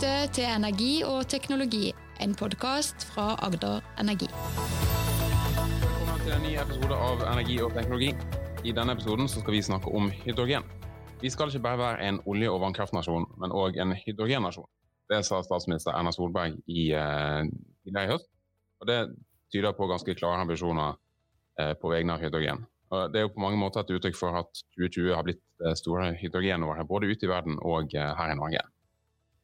lytter til Energi og teknologi, en podkast fra Agder Energi. Velkommen til en ny episode av Energi og teknologi. I denne episoden skal vi snakke om hydrogen. Vi skal ikke bare være en olje- og vannkraftnasjon, men òg en hydrogennasjon. Det sa statsminister Erna Solberg i, uh, i høst. Og det tyder på ganske klare ambisjoner uh, på vegne av hydrogen. Og det er jo på mange måter et uttrykk for at 2020 har blitt det store hydrogenåret både ute i verden og her i Norge.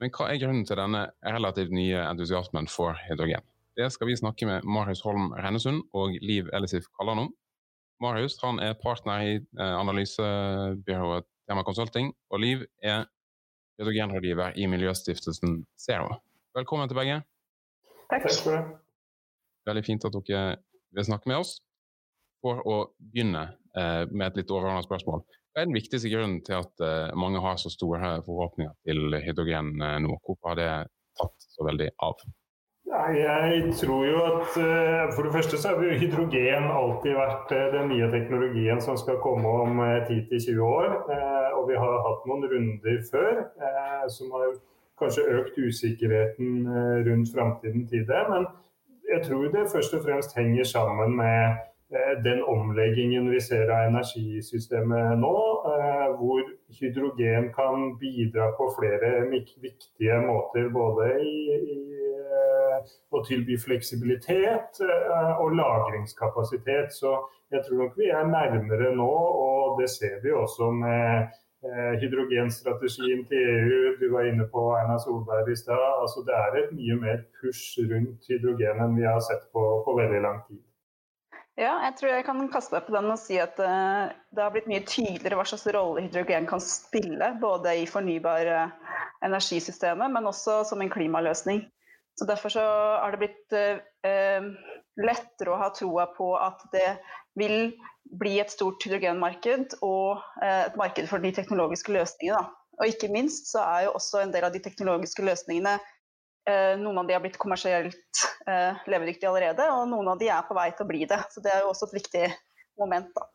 Men hva er grunnen til denne relativt nye entusiasmen for hydrogen? Det skal vi snakke med Marius Holm Rennesund og Liv Elisif Kalland om. Marius han er partner i analysebyrået Tema Consulting, og Liv er hydrogenrådgiver i miljøstiftelsen Zero. Velkommen til begge. Takk. for det. Veldig fint at dere vil snakke med oss. For å begynne eh, med et litt overordnet spørsmål. Hva er den viktigste grunnen til at uh, mange har så store forhåpninger til hydrogen uh, nå? Hvorfor har det tatt så veldig av? Jeg tror jo at For det første så har hydrogen alltid vært den nye teknologien som skal komme om 10-20 år. Og vi har hatt noen runder før som har kanskje økt usikkerheten rundt framtiden til det. Men jeg tror det først og fremst henger sammen med Eh, den omleggingen vi ser av energisystemet nå, eh, hvor hydrogen kan bidra på flere viktige måter. Både i eh, å tilby fleksibilitet og lagringskapasitet. Så jeg tror nok vi er nærmere nå, og det ser vi også med hydrogenstrategien til EU. Du var inne på Erna Solberg i stad. Altså, det er et mye mer push rundt hydrogen enn vi har sett på, på veldig lang tid. Ja, jeg tror jeg kan kaste meg på den og si at uh, det har blitt mye tydeligere hva slags rolle hydrogen kan spille. Både i fornybare uh, energisystemet, men også som en klimaløsning. Så Derfor så har det blitt uh, lettere å ha troa på at det vil bli et stort hydrogenmarked og et marked for de teknologiske løsningene. Da. Og ikke minst så er jo også en del av de teknologiske løsningene Eh, noen av de har blitt kommersielt eh, levedyktige allerede, og noen av de er på vei til å bli det. Så det er jo også et viktig moment. da.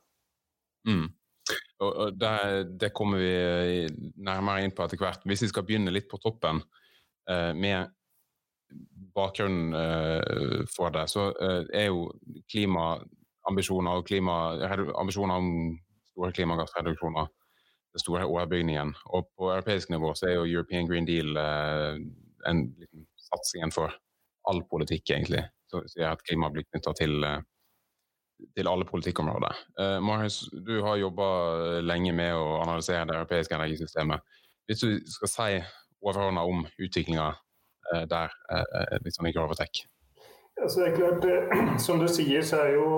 Mm. Og det, det, kommer vi nærmere inn på etter hvert. Hvis vi skal begynne litt på toppen eh, med bakgrunnen eh, for det, så eh, er jo klimaambisjoner og klima, ambisjoner om store klimagassreduksjoner den store overbygningen. Og på europeisk nivå så er jo European Green Deal eh, en liksom, satsing for all politikk, egentlig. Så sier at klima blir knytta til, eh, til alle politikkområder. Uh, Marius, du har jobba lenge med å analysere det europeiske energisystemet. Hvis du skal si overordna om utviklinga uh, der, uh, litt sånn i grove trekk? Altså, det er klart, Som du sier, så er jo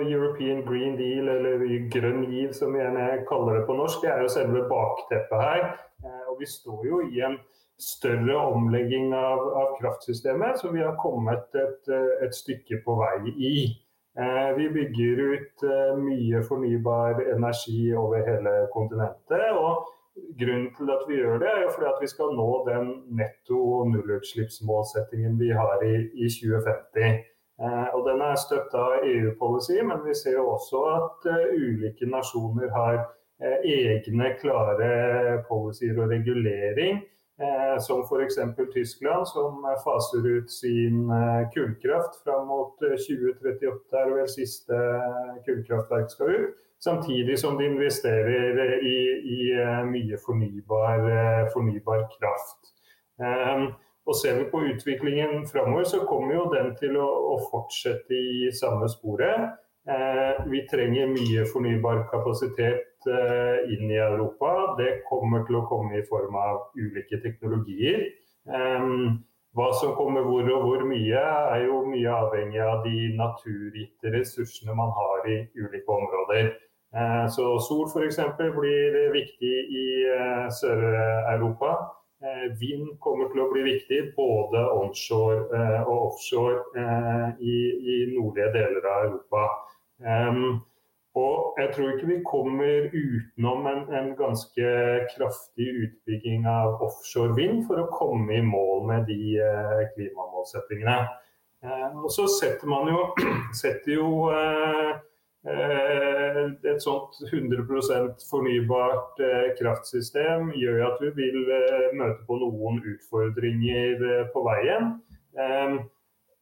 European Green Deal, eller Grønn giv, som jeg kaller det på norsk, det er jo selve bakteppet her. Og vi står jo i en større omlegging av, av, kraftsystemet, som vi har kommet et, et stykke på vei i. Eh, vi bygger ut eh, mye fornybar energi over hele kontinentet. og Grunnen til at vi gjør det, er jo fordi at vi skal nå den netto nullutslippsmålsettingen vi har i, i 2050. Eh, og Den er støtta av EU-policy, men vi ser jo også at ulike nasjoner har egne klare policyer og regulering Eh, som f.eks. Tyskland, som faser ut sin eh, kullkraft fram mot 2038, eh, er vel siste kullkraftverk skal ut. Samtidig som de investerer i, i mye fornybar, fornybar kraft. Og Ser vi på utviklingen framover, så kommer jo den til å, å fortsette i samme sporet. Vi trenger mye fornybar kapasitet Eh, inn i Europa. Det kommer til å komme i form av ulike teknologier. Hva som kommer hvor og hvor mye, er jo mye avhengig av de naturgitte ressursene man har i ulike områder. Eh, så sol f.eks. blir viktig i eh, Sør-Europa. Vind kommer til å bli viktig både onshore og offshore i nordlige deler av Europa. Og jeg tror ikke vi kommer utenom en, en, ganske kraftig utbygging av offshore vind for å komme i mål med de eh, klimamålsettingene. Eh, og så setter man jo, setter jo eh, et sånt 100% fornybart kraftsystem gjør at vi vil møte på noen utfordringer på veien.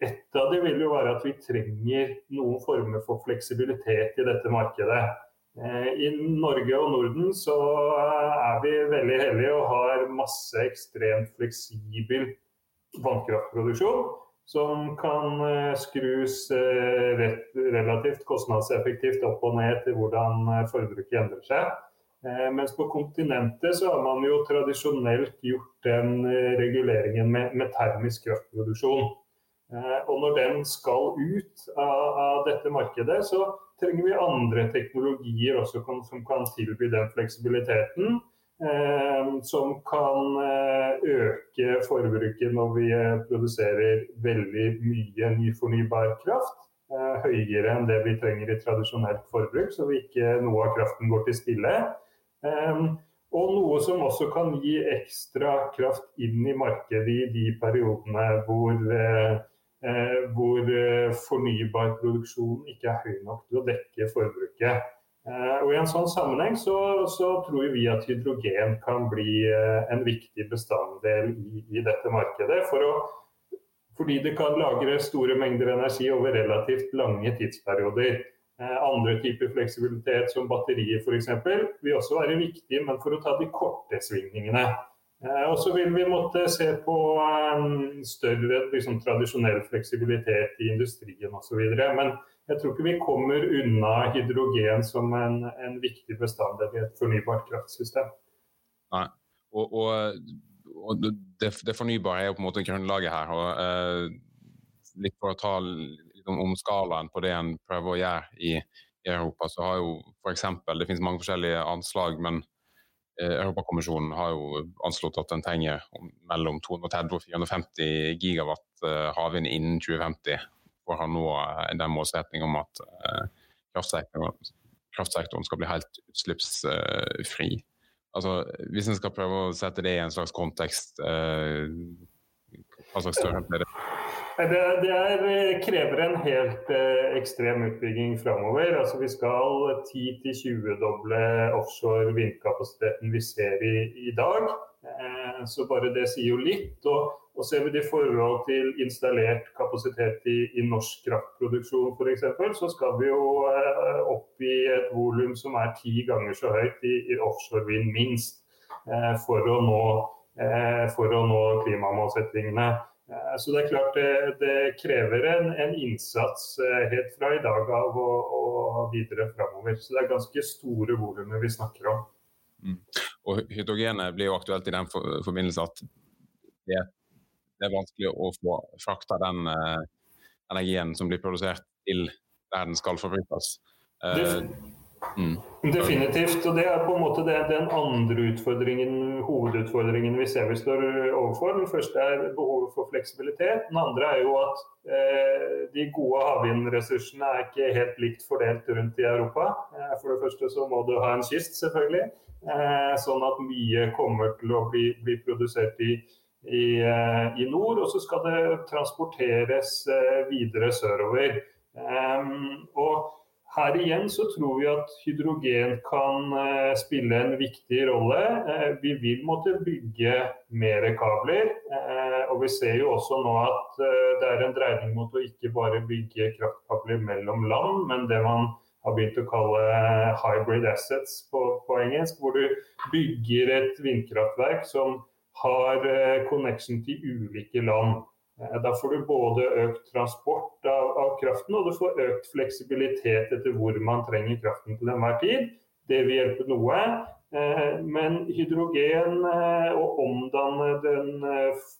Et av dem vil jo være at vi trenger noen former for fleksibilitet i dette markedet. I Norge og Norden så er vi veldig heldige og har masse ekstremt fleksibel vannkraftproduksjon som kan eh, skrus eh, relativt kostnadseffektivt opp og ned til hvordan eh, forbruket endrer seg. Mens på kontinentet så har man jo tradisjonelt gjort den reguleringen med, med termisk kraftproduksjon. Og når den skal ut av, dette markedet, så trenger vi andre teknologier også som kan tilby den fleksibiliteten. Eh, som kan eh, øke forbruket når vi eh, produserer veldig mye ny fornybar kraft. Høyere enn det vi trenger i tradisjonelt forbruk, så ikke noe av kraften går til spille. Og noe som også kan gi ekstra kraft inn i markedet i de periodene hvor, hvor fornybar produksjon ikke er høy nok til å dekke forbruket. Eh, og I en sånn sammenheng så, så, tror vi at hydrogen kan bli eh, en viktig bestanddel i, i dette markedet. For å, fordi det kan lagre store mengder energi over relativt lange tidsperioder. Eh, andre typer fleksibilitet som batterier f.eks. vil også være viktig, men for å ta de korte svingningene. Og så vil vi måtte se på større liksom, tradisjonell fleksibilitet i industrien osv. Men jeg tror ikke vi kommer unna hydrogen som en, en viktig bestanddel i et fornybart kraftsystem. Nei, og, og, og det, det, fornybare er jo på en måte grunnlaget her. og uh, litt For å ta litt om, om, skalaen på det en prøver å gjøre i, i Europa, så har jo f.eks. Det finnes mange forskjellige anslag, men Europakommisjonen har jo anslått at den trenger mellom 230 og 450 gigawatt uh, havvind innen 2050 for å nå eh, den målsetning om at eh, kraftsektoren, skal bli helt utslippsfri. Altså, hvis en skal prøve å sette det i en slags kontekst, eh, hva slags størrelse er det? Det, det er, krever en helt eh, ekstrem utbygging framover. Altså, vi skal 10-20-doble offshore vindkapasiteten vi ser i, i dag. Eh, så bare det sier jo litt. Og og ser vi det i forhold til installert kapasitet i, i norsk kraftproduksjon f.eks., så skal vi jo eh, opp i et volum som er ti ganger så høyt i, i offshore vind minst, eh, for, å nå, eh, for å nå klimamålsettingene. Eh, så det er klart det, det krever en, en, innsats eh, helt fra i dag av og, og videre framover. Så det er ganske store volumer vi snakker om. Mm. Og Hydrogenet blir jo aktuelt i den forbindelse at det det er vanskelig å få frakta den eh, energien som blir produsert til der den skal forbrukes. Uh, mm. Definitivt. og Det er på en måte det, den andre utfordringen, hovedutfordringen vi ser vi står overfor. Den første er behovet for fleksibilitet. Den andre er jo at eh, de gode havvindressursene er ikke helt likt fordelt rundt i Europa. Eh, for det første så må du ha en kyst, selvfølgelig. Eh, sånn at mye kommer til å bli, bli produsert i i, eh, i, nord, og så skal det transporteres eh, videre sørover. Um, og her igjen så tror vi at hydrogen kan uh, spille en viktig rolle. Uh, vi vil måtte bygge mer kabler. Uh, og vi ser jo også nå at det er en dreining mot å ikke bare bygge kraftkabler mellom land, men det man har begynt å kalle hybrid assets på, på engelsk, hvor du bygger et vindkraftverk som har eh, connection til ulike land. Eh, da får du både økt transport av, av, kraften, og du får økt fleksibilitet etter hvor man trenger kraften til enhver tid. Det vil hjelpe noe. Eh, men hydrogen, å omdanne den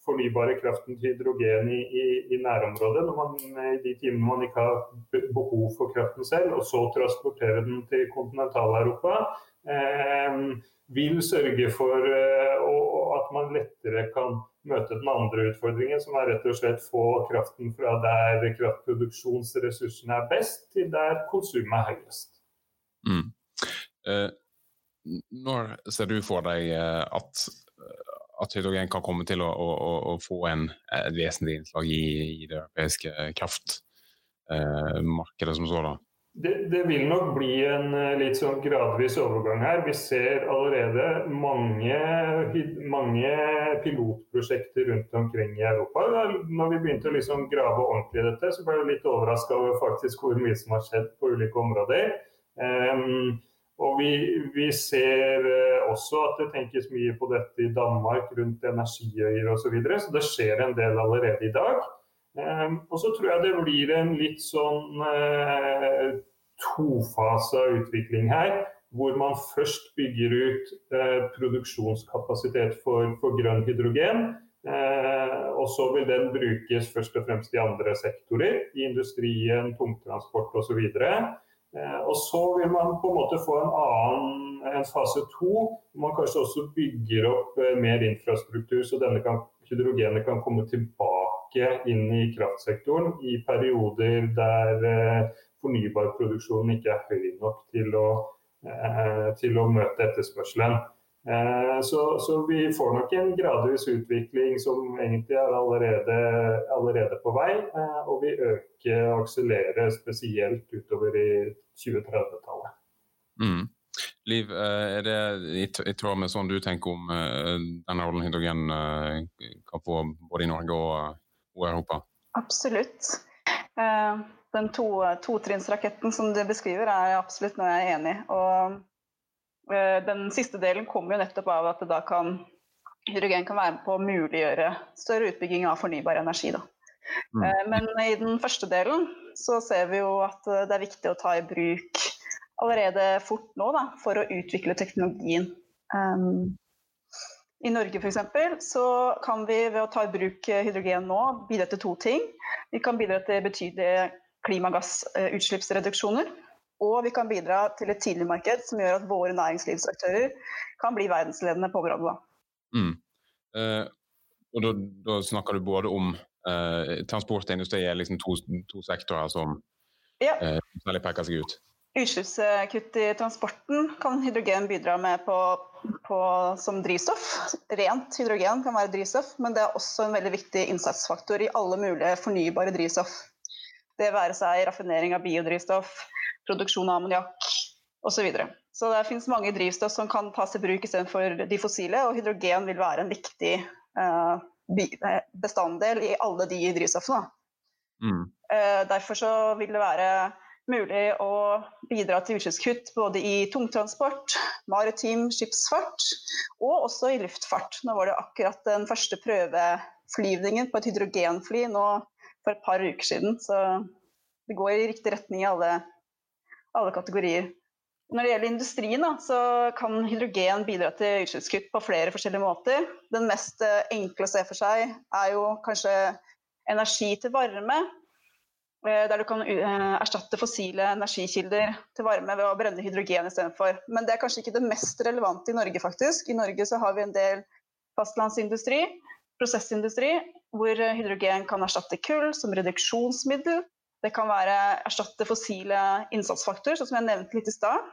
fornybare kraften til hydrogen i, i, i nærområdet, når man, i de timene man ikke har behov for kraften selv, og så transportere den til kontinentale Europa, vil sørge for at man lettere kan møte den andre utfordringen, som er rett og slett få kraften fra der kraftproduksjonsressursene er best, til der konsumet er høyest. Mm. Eh, når ser du for deg eh, at, at hydrogen kan komme til å, å, å få en, et vesentlig innslag i, i det europeiske kraftmarkedet eh, som sådan? Det, det, vil nok bli en eh, litt sånn gradvis overgang her. Vi ser allerede mange, mange pilotprosjekter rundt omkring i Europa. Når vi begynte å liksom grave ordentlig i dette, så ble jeg litt overraska over faktisk hvor mye som har skjedd på ulike områder. Um, og vi, vi, ser eh, også at det tenkes mye på dette i Danmark rundt energiøyer osv. Så, videre, så det skjer en del allerede i dag. Ehm, og så tror jeg det blir en litt sånn eh, tofasa utvikling her. Hvor man først bygger ut eh, produksjonskapasitet for, for, grønn hydrogen. Eh, og så vil den brukes først og fremst i andre sektorer. I industrien, tungtransport osv. Eh, og så vil man på en måte få en annen en fase to. Hvor man kanskje også bygger opp eh, mer infrastruktur, så denne kan, hydrogenet kan komme tilbake tilbake inn i kraftsektoren i perioder der eh, fornybarproduksjonen ikke er høy nok til å, eh, til å møte etterspørselen. Eh, så, så, vi får nok en gradvis utvikling som egentlig er allerede, allerede på vei. Og vi øker og akselererer spesielt utover i 2030-tallet. Mm. Liv, er det i tråd med sånn du tenker om denne rollen hydrogen kan få både i Norge og Europa? Absolutt. Eh, den to, totrinnsraketten som du beskriver, er absolutt noe jeg er enig i. Og eh, den siste delen kommer jo nettopp av at da kan hydrogen kan være med på å muliggjøre større utbygging av fornybar energi. Da. Mm. Eh, men i den første delen så ser vi jo at det er viktig å ta i bruk allerede fort nå da, for å utvikle teknologien. Um, i Norge f.eks. så kan vi ved å ta i bruk hydrogen nå bidra til to ting. Vi kan bidra til betydelige klimagassutslippsreduksjoner. Og vi kan bidra til et tidlig marked som gjør at våre næringslivsaktører kan bli verdensledende på området. Mm. Eh, og da, da, snakker du både om eh, transport og industri er liksom to, to sektorer som ja. eh, særlig peker seg ut? Utslippskutt i transporten kan hydrogen bidra med på, på, som drivstoff. Rent hydrogen kan være drivstoff, men det er også en veldig viktig innsatsfaktor i alle mulige fornybare drivstoff. Det være seg raffinering av biodrivstoff, produksjon av ammoniakk osv. Så, så det finnes mange drivstoff som kan tas i bruk istedenfor de fossile, og hydrogen vil være en viktig uh, bestanddel i alle de drivstoffene. Mm. Uh, derfor så vil det være mulig å bidra til utslippskutt både i tungtransport, maritim skipsfart og også i luftfart. Nå var det akkurat den første prøveflyvningen på et hydrogenfly nå for et par uker siden. Så det går i riktig retning i alle, alle kategorier. Når det gjelder industrien, så kan hydrogen bidra til utslippskutt på flere forskjellige måter. Den mest eh, enkle å se for seg er jo kanskje energi til varme. Eh, der du kan eh, erstatte fossile energikilder til varme ved å brenne hydrogen istedenfor. Men det er kanskje ikke det mest relevante i Norge, faktisk. I Norge så har vi en del fastlandsindustri, prosessindustri, hvor hydrogen kan erstatte kull som reduksjonsmiddel. Det kan være erstatte fossile innsatsfaktorer, sånn som jeg nevnte litt i stad.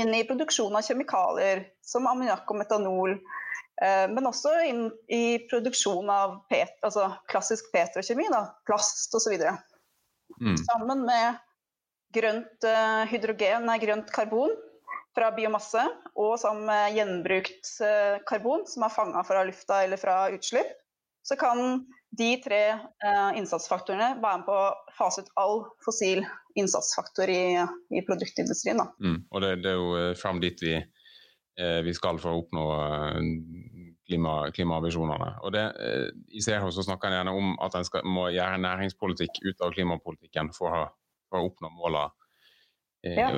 Inn i produksjon av kjemikalier som ammoniakk og metanol. Eh, men også inn i produksjon av pet, altså klassisk petrokjemi, da, plast osv. Mm. Sammen med grønt uh, hydrogen, nei, grønt karbon fra biomasse og sammen med gjenbrukt uh, karbon som er fanga fra lufta eller fra utslipp, så kan de tre uh, innsatsfaktorene være med på å fase ut all fossil innsatsfaktor i, i produktindustrien. Mm. Og det, det, er jo fram dit vi, vi skal for å oppnå klima, klimaambisjonene. Og det, eh, I CH så snakker en gjerne om at en skal, må gjøre næringspolitikk ut av klimapolitikken for å, for å oppnå målene. Eh, ja.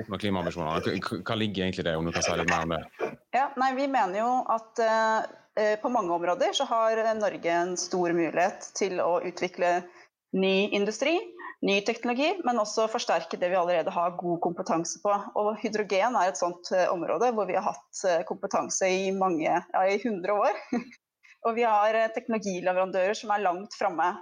Oppnå klimaambisjonene. Hva ligger egentlig det, om du kan si litt mer om det? Ja, nei, Vi mener jo at eh, på mange områder så har Norge en stor mulighet til å utvikle ny industri ny teknologi, men også forsterke det vi allerede har god kompetanse på. Og hydrogen er et sånt uh, område hvor vi har hatt uh, kompetanse i mange, ja, i 100 år. og vi har uh, teknologileverandører som er langt framme.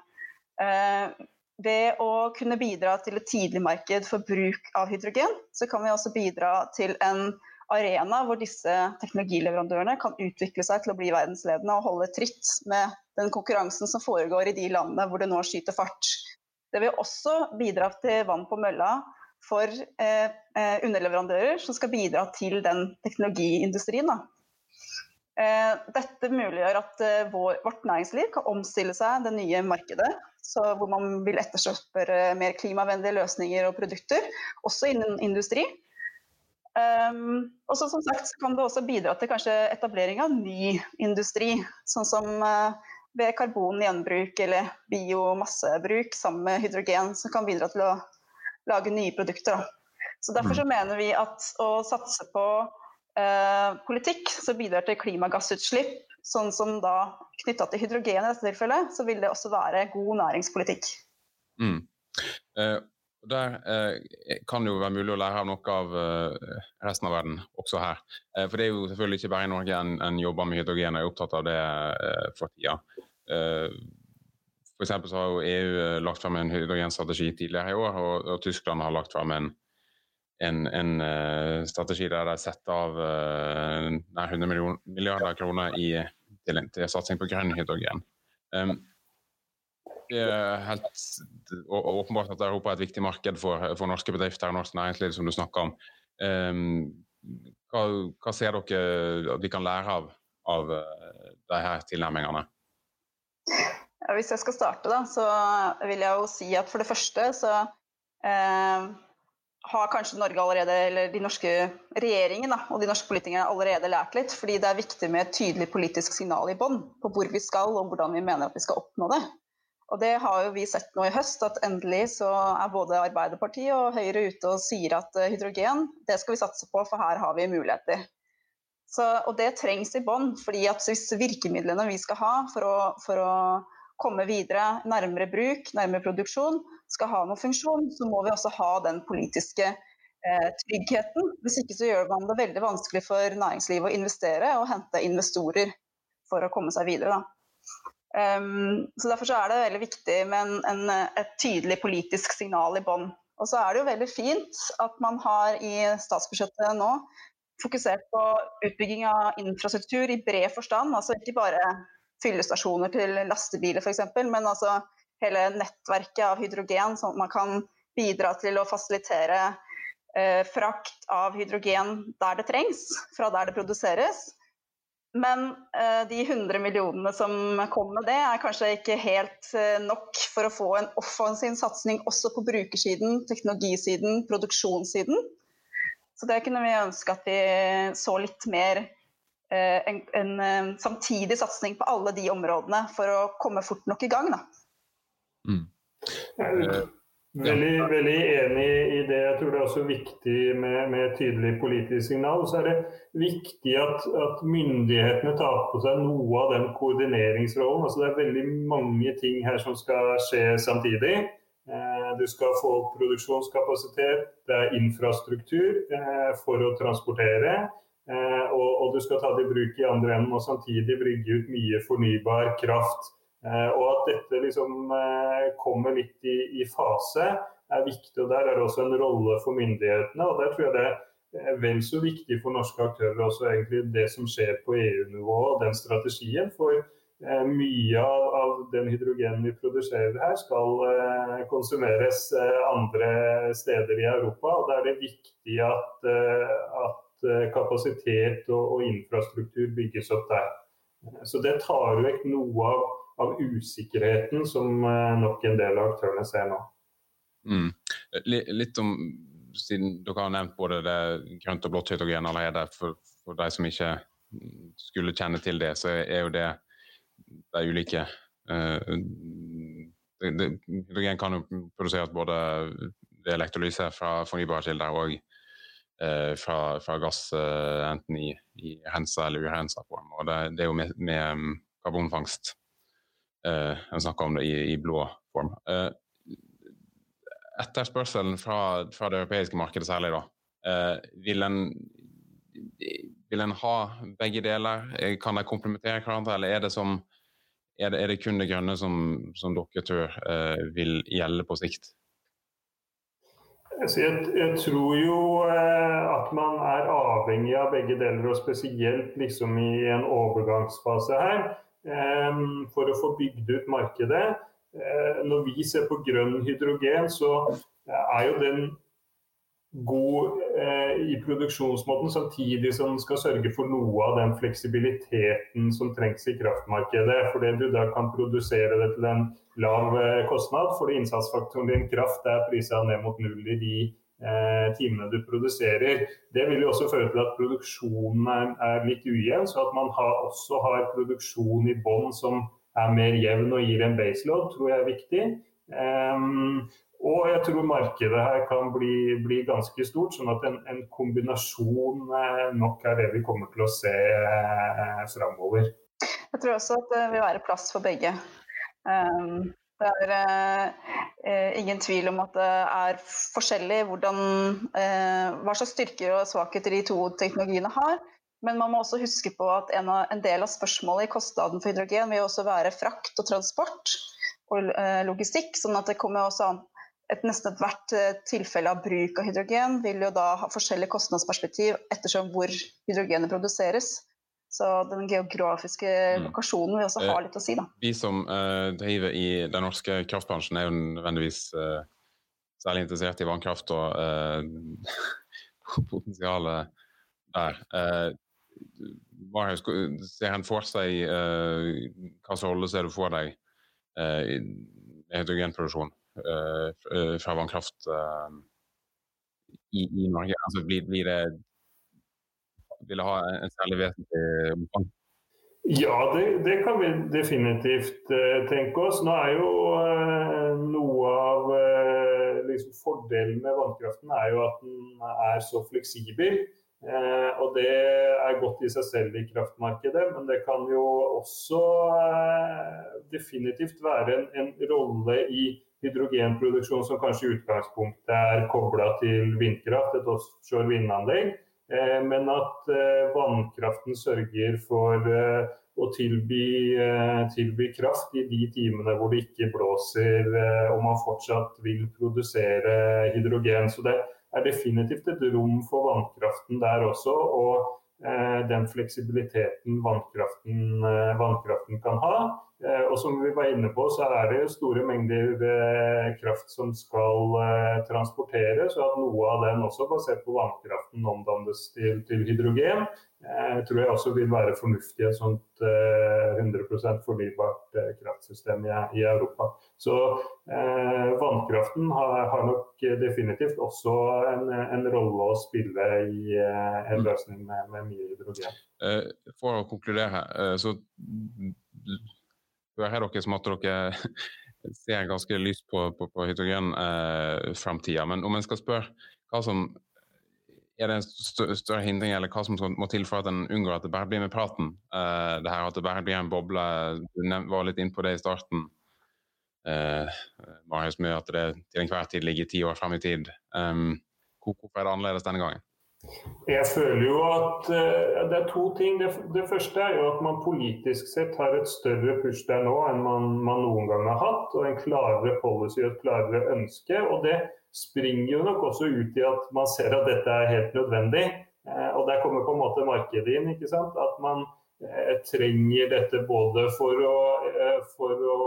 ved å kunne bidra til et tidlig marked for bruk av hydrogen, så kan vi også bidra til en arena hvor disse teknologileverandørene kan utvikle seg til å bli verdensledende og holde tritt med den konkurransen som foregår i de landene hvor det nå skyter fart. Det vil også bidra til vann på mølla for eh, eh, underleverandører som skal bidra til den teknologiindustrien. Eh, dette muliggjør at eh, vår, vårt næringsliv kan omstille seg det nye markedet, hvor man vil etterspørre mer klimavennlige løsninger og produkter, også innen industri. Um, og så som sagt kan det også bidra til kanskje etablering av ny industri, sånn som uh, ved karbongjenbruk eller biomassebruk sammen med hydrogen, som kan bidra til å lage nye produkter. Da. Så Derfor så mm. mener vi at å satse på eh, politikk som bidrar til klimagassutslipp, sånn som da knytta til hydrogen i dette tilfellet, så vil det også være god næringspolitikk. Mm. Uh der eh, kan det jo være mulig å lære av noe av eh, resten av verden, også her. Eh, for det er jo selvfølgelig ikke bare i Norge en, en jobber med hydrogen og er opptatt av det eh, for tida. Eh, for så har jo EU eh, lagt frem en hydrogenstrategi tidligere i år, og, og Tyskland har lagt frem en, en, en strategi der de setter av nær 100 milliarder kroner i, til, til satsing på grønn hydrogen. Um, helt åpenbart at Europa er et viktig marked for, for norske bedrifter og norsk næringsliv, som du snakker om. Um, hva, hva, ser dere at vi kan lære av, av de her tilnærmingene? Ja, hvis jeg skal starte, da, så vil jeg jo si at for det første så eh, har kanskje Norge allerede, eller de norske regjeringen da, og de norske politikerne allerede lært litt. Fordi det er viktig med et tydelig politisk signal i bånn på hvor vi skal og hvordan vi mener at vi skal oppnå det. Og det har jo vi sett nå i høst, at endelig så er både Arbeiderpartiet og Høyre ute og sier at eh, hydrogen, det skal vi satse på, for her har vi muligheter. Så, og det trengs i bånn, fordi at hvis virkemidlene vi skal ha for å, for å komme videre, nærmere bruk, nærmere produksjon, skal ha noen funksjon, så må vi også ha den politiske eh, tryggheten. Hvis ikke så gjør man det veldig vanskelig for næringslivet å investere og hente investorer for å komme seg videre. Da. Um, så Derfor så er det veldig viktig med en, en, et tydelig politisk signal i bånn. Og så er det jo veldig fint at man har i statsbudsjettet nå fokusert på utbygging av infrastruktur i bred forstand. Altså ikke bare fyllestasjoner til lastebiler f.eks., men altså hele nettverket av hydrogen, sånn at man kan bidra til å fasilitere eh, frakt av hydrogen der det trengs, fra der det produseres. Men uh, de 100 millionene som kom med det, er kanskje ikke helt uh, nok for å få en offensiv satsing også på brukersiden, teknologisiden, produksjonssiden. Så det kunne vi ønske at vi så litt mer uh, en, en samtidig satsing på alle de områdene for å komme fort nok i gang. Da. Mm. Veldig, veldig, enig i det. Jeg tror det er også viktig med, med tydelig politisk signal. Så er det viktig at, at, myndighetene tar på seg noe av den koordineringsrollen. Altså det er veldig mange ting her som skal skje samtidig. Eh, du skal få produksjonskapasitet, det er infrastruktur eh, for å transportere. Eh, og, og, du skal ta det i bruk i andre enden og samtidig brygge ut mye fornybar kraft og at dette liksom eh, kommer litt i, i, fase er viktig. og Der er det også en rolle for myndighetene. og Der tror jeg det er vel så viktig for norske aktører også egentlig det som skjer på EU-nivå og den strategien. For eh, mye av, den hydrogenen vi produserer her skal eh, konsumeres eh, andre steder i Europa. og Da er det viktig at, eh, at kapasitet og, og infrastruktur bygges opp der. Så det tar vekk noe av av usikkerheten som eh, nok en del av aktørene ser nå. Mm. Litt om, siden dere har nevnt både det grønt og blått hydrogen allerede, for, for de som ikke skulle kjenne til det, så er jo det de ulike det, Hydrogen kan jo produseres både ved elektrolyse fra fornybare kilder og uh, fra, fra, gass, enten i, i rensa eller urensa form. Og det, det, er jo med, med um, karbonfangst Eh, jeg snakker om det i, i blå form. Uh, etterspørselen fra, fra, det europeiske markedet særlig, da. Uh, vil en, vil en ha begge deler? Kan de komplementere hverandre, eller er det, som, er det, er det kun det grønne som, som dere tror vil gjelde på sikt? Jeg, jeg, tror jo at man er avhengig av begge deler, og spesielt liksom i en overgangsfase her. Ehm, for å få bygd ut markedet. Eh, når vi ser på grønn hydrogen, så er jo den god eh, i produksjonsmåten, samtidig som den skal sørge for noe av den fleksibiliteten som trengs i kraftmarkedet. Fordi du da kan produsere det til en lav eh, kostnad, fordi innsatsfaktoren din kraft er prisa ned mot null i de eh, timene du produserer. Det vil jo også føre til at produksjonen er litt ujevn, så at man har, også har produksjon i bånn som er mer jevn og gir en baseload, tror jeg er viktig. Um, og jeg tror markedet her kan bli, bli ganske stort, sånn at en, en, kombinasjon eh, nok er det vi kommer til å se eh, framover. Jeg tror også at det vil være plass for begge. Um, det er eh, ingen tvil om at det er forskjellig hvordan, eh, hva slags styrker og svakheter de to teknologiene har. Men man må også huske på at en, av, en del av spørsmålet i kostnaden for hydrogen vil også være frakt og transport og eh, logistikk. sånn at det kommer også an et nesten ethvert eh, tilfelle av bruk av hydrogen vil jo da ha forskjellig kostnadsperspektiv ettersom hvor hydrogenet produseres. Så den geografiske mm. lokasjonen vil også ha eh, litt å si. Da. Vi som uh, driver i den norske kraftbransjen er jo nødvendigvis uh, særlig interessert i vannkraft og uh, potensialet der. Marius, ser en for seg hva slags rolle ser du for deg i hydrogenproduksjon? Fra vannkraft i, i, Norge? Altså, blir, blir, det Vil det ha en særlig vesentlig omfang? Ja, det, det, kan vi definitivt uh, tenke oss. Nå er jo uh, noe av uh, liksom fordelen med vannkraften er jo at den er så fleksibel. og det er godt i seg selv i kraftmarkedet, men det kan jo også definitivt være en, en rolle i hydrogenproduksjon som kanskje i utgangspunktet er kobla til vindkraft, et offshore vindanlegg. Eh, men at eh, vannkraften sørger for eh, å tilby, tilby, kraft i de timene hvor det ikke blåser og man fortsatt vil produsere hydrogen. Så det er definitivt et rom for vannkraften der også. og den fleksibiliteten vannkraften, vannkraften kan ha. Eh, og som vi var inne på, så er det store mengder eh, kraft som skal eh, transporteres, og at noe av den også basert på vannkraften omdannes til, til hydrogen. Jeg tror jeg også vil være fornuftig i et sånt 100% fornybart kraftsystem i, i Europa. Så eh, vannkraften har, har, nok definitivt også en, en, rolle å spille i eh, en løsning med, med mye hydrogen. For å konkludere, så her har dere som at dere ser ganske lyst på, på, på hydrogenframtida. Eh, Men om en skal spørre hva som er det en større, hindring, eller hva som må til for at en unngår at det bare blir med praten? Uh, det her At det bare blir en boble. Du var litt inn på det i starten. Uh, Marius, med at det til enhver tid ligger ti år fram i tid. Um, hvorfor er det annerledes denne gangen? Jeg føler jo at uh, det er to ting. Det, det, første er jo at man politisk sett har et større push der nå enn man, man noen gang har hatt. Og en klarere policy og et klarere ønske. Og det springer jo nok også ut i at man ser at dette er helt nødvendig. Uh, og der kommer på en måte markedet inn. ikke sant? At man uh, trenger dette både for å, for å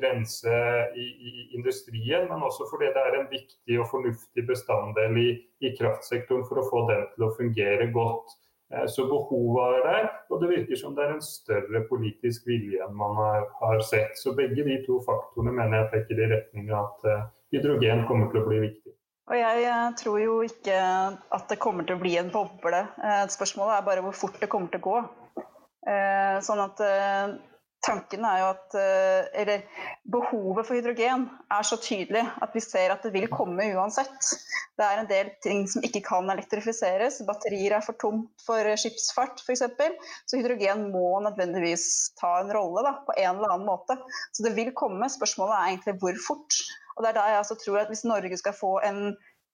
rense i, i, industrien, men også fordi det er en viktig og fornuftig bestanddel i, i kraftsektoren for å få den til å fungere godt. Eh, så behovet er der, og det virker som det er en større politisk vilje enn man har, har sett. Så begge de to faktorene mener jeg peker i retning av at hydrogen kommer til å bli viktig. Og jeg eh, tror jo ikke at det kommer til å bli en boble. Spørsmålet er bare hvor fort det kommer til å gå. Sånn at tanken er jo at eh, eller, behovet for hydrogen er så tydelig at vi ser at det vil komme uansett. Det er en del ting som ikke kan elektrifiseres. Batterier er for tomt for skipsfart f.eks. Så hydrogen må nødvendigvis ta en rolle da, på en eller annen måte. Så det vil komme. Spørsmålet er egentlig hvor fort. Og det er da jeg altså tror at Hvis Norge skal få en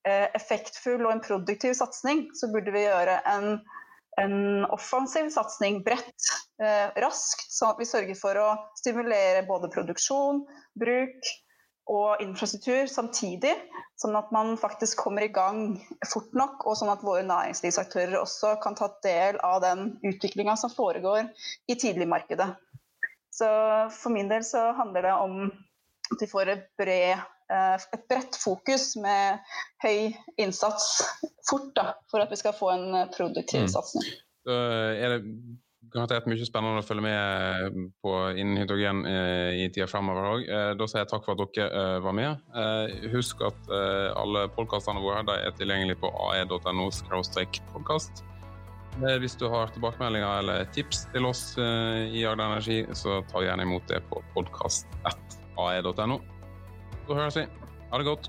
eh, effektfull og en produktiv satsing, så burde vi gjøre en en offensiv satsing bredt, eh, raskt, sånn at vi sørger for å stimulere både produksjon, bruk og infrastruktur samtidig. Sånn at man faktisk kommer i gang fort nok, og sånn at våre næringslivsaktører også kan ta del av den utviklinga som foregår i tidligmarkedet. Så for min del så handler det om at vi får et bred et bredt fokus med høy innsats fort da, for at vi skal få en produktiv mm. satsing. Er det garantert mye spennende å følge med på innen hydrogen i tida fremover òg. Da sier jeg takk for at dere var med. Husk at alle podkastene våre er tilgjengelige på ae.no podkast. Hvis du har tilbakemeldinger eller tips til oss i Agder Energi, så ta gjerne imot det på podkast.ae.no. Så høres vi. Ha det godt.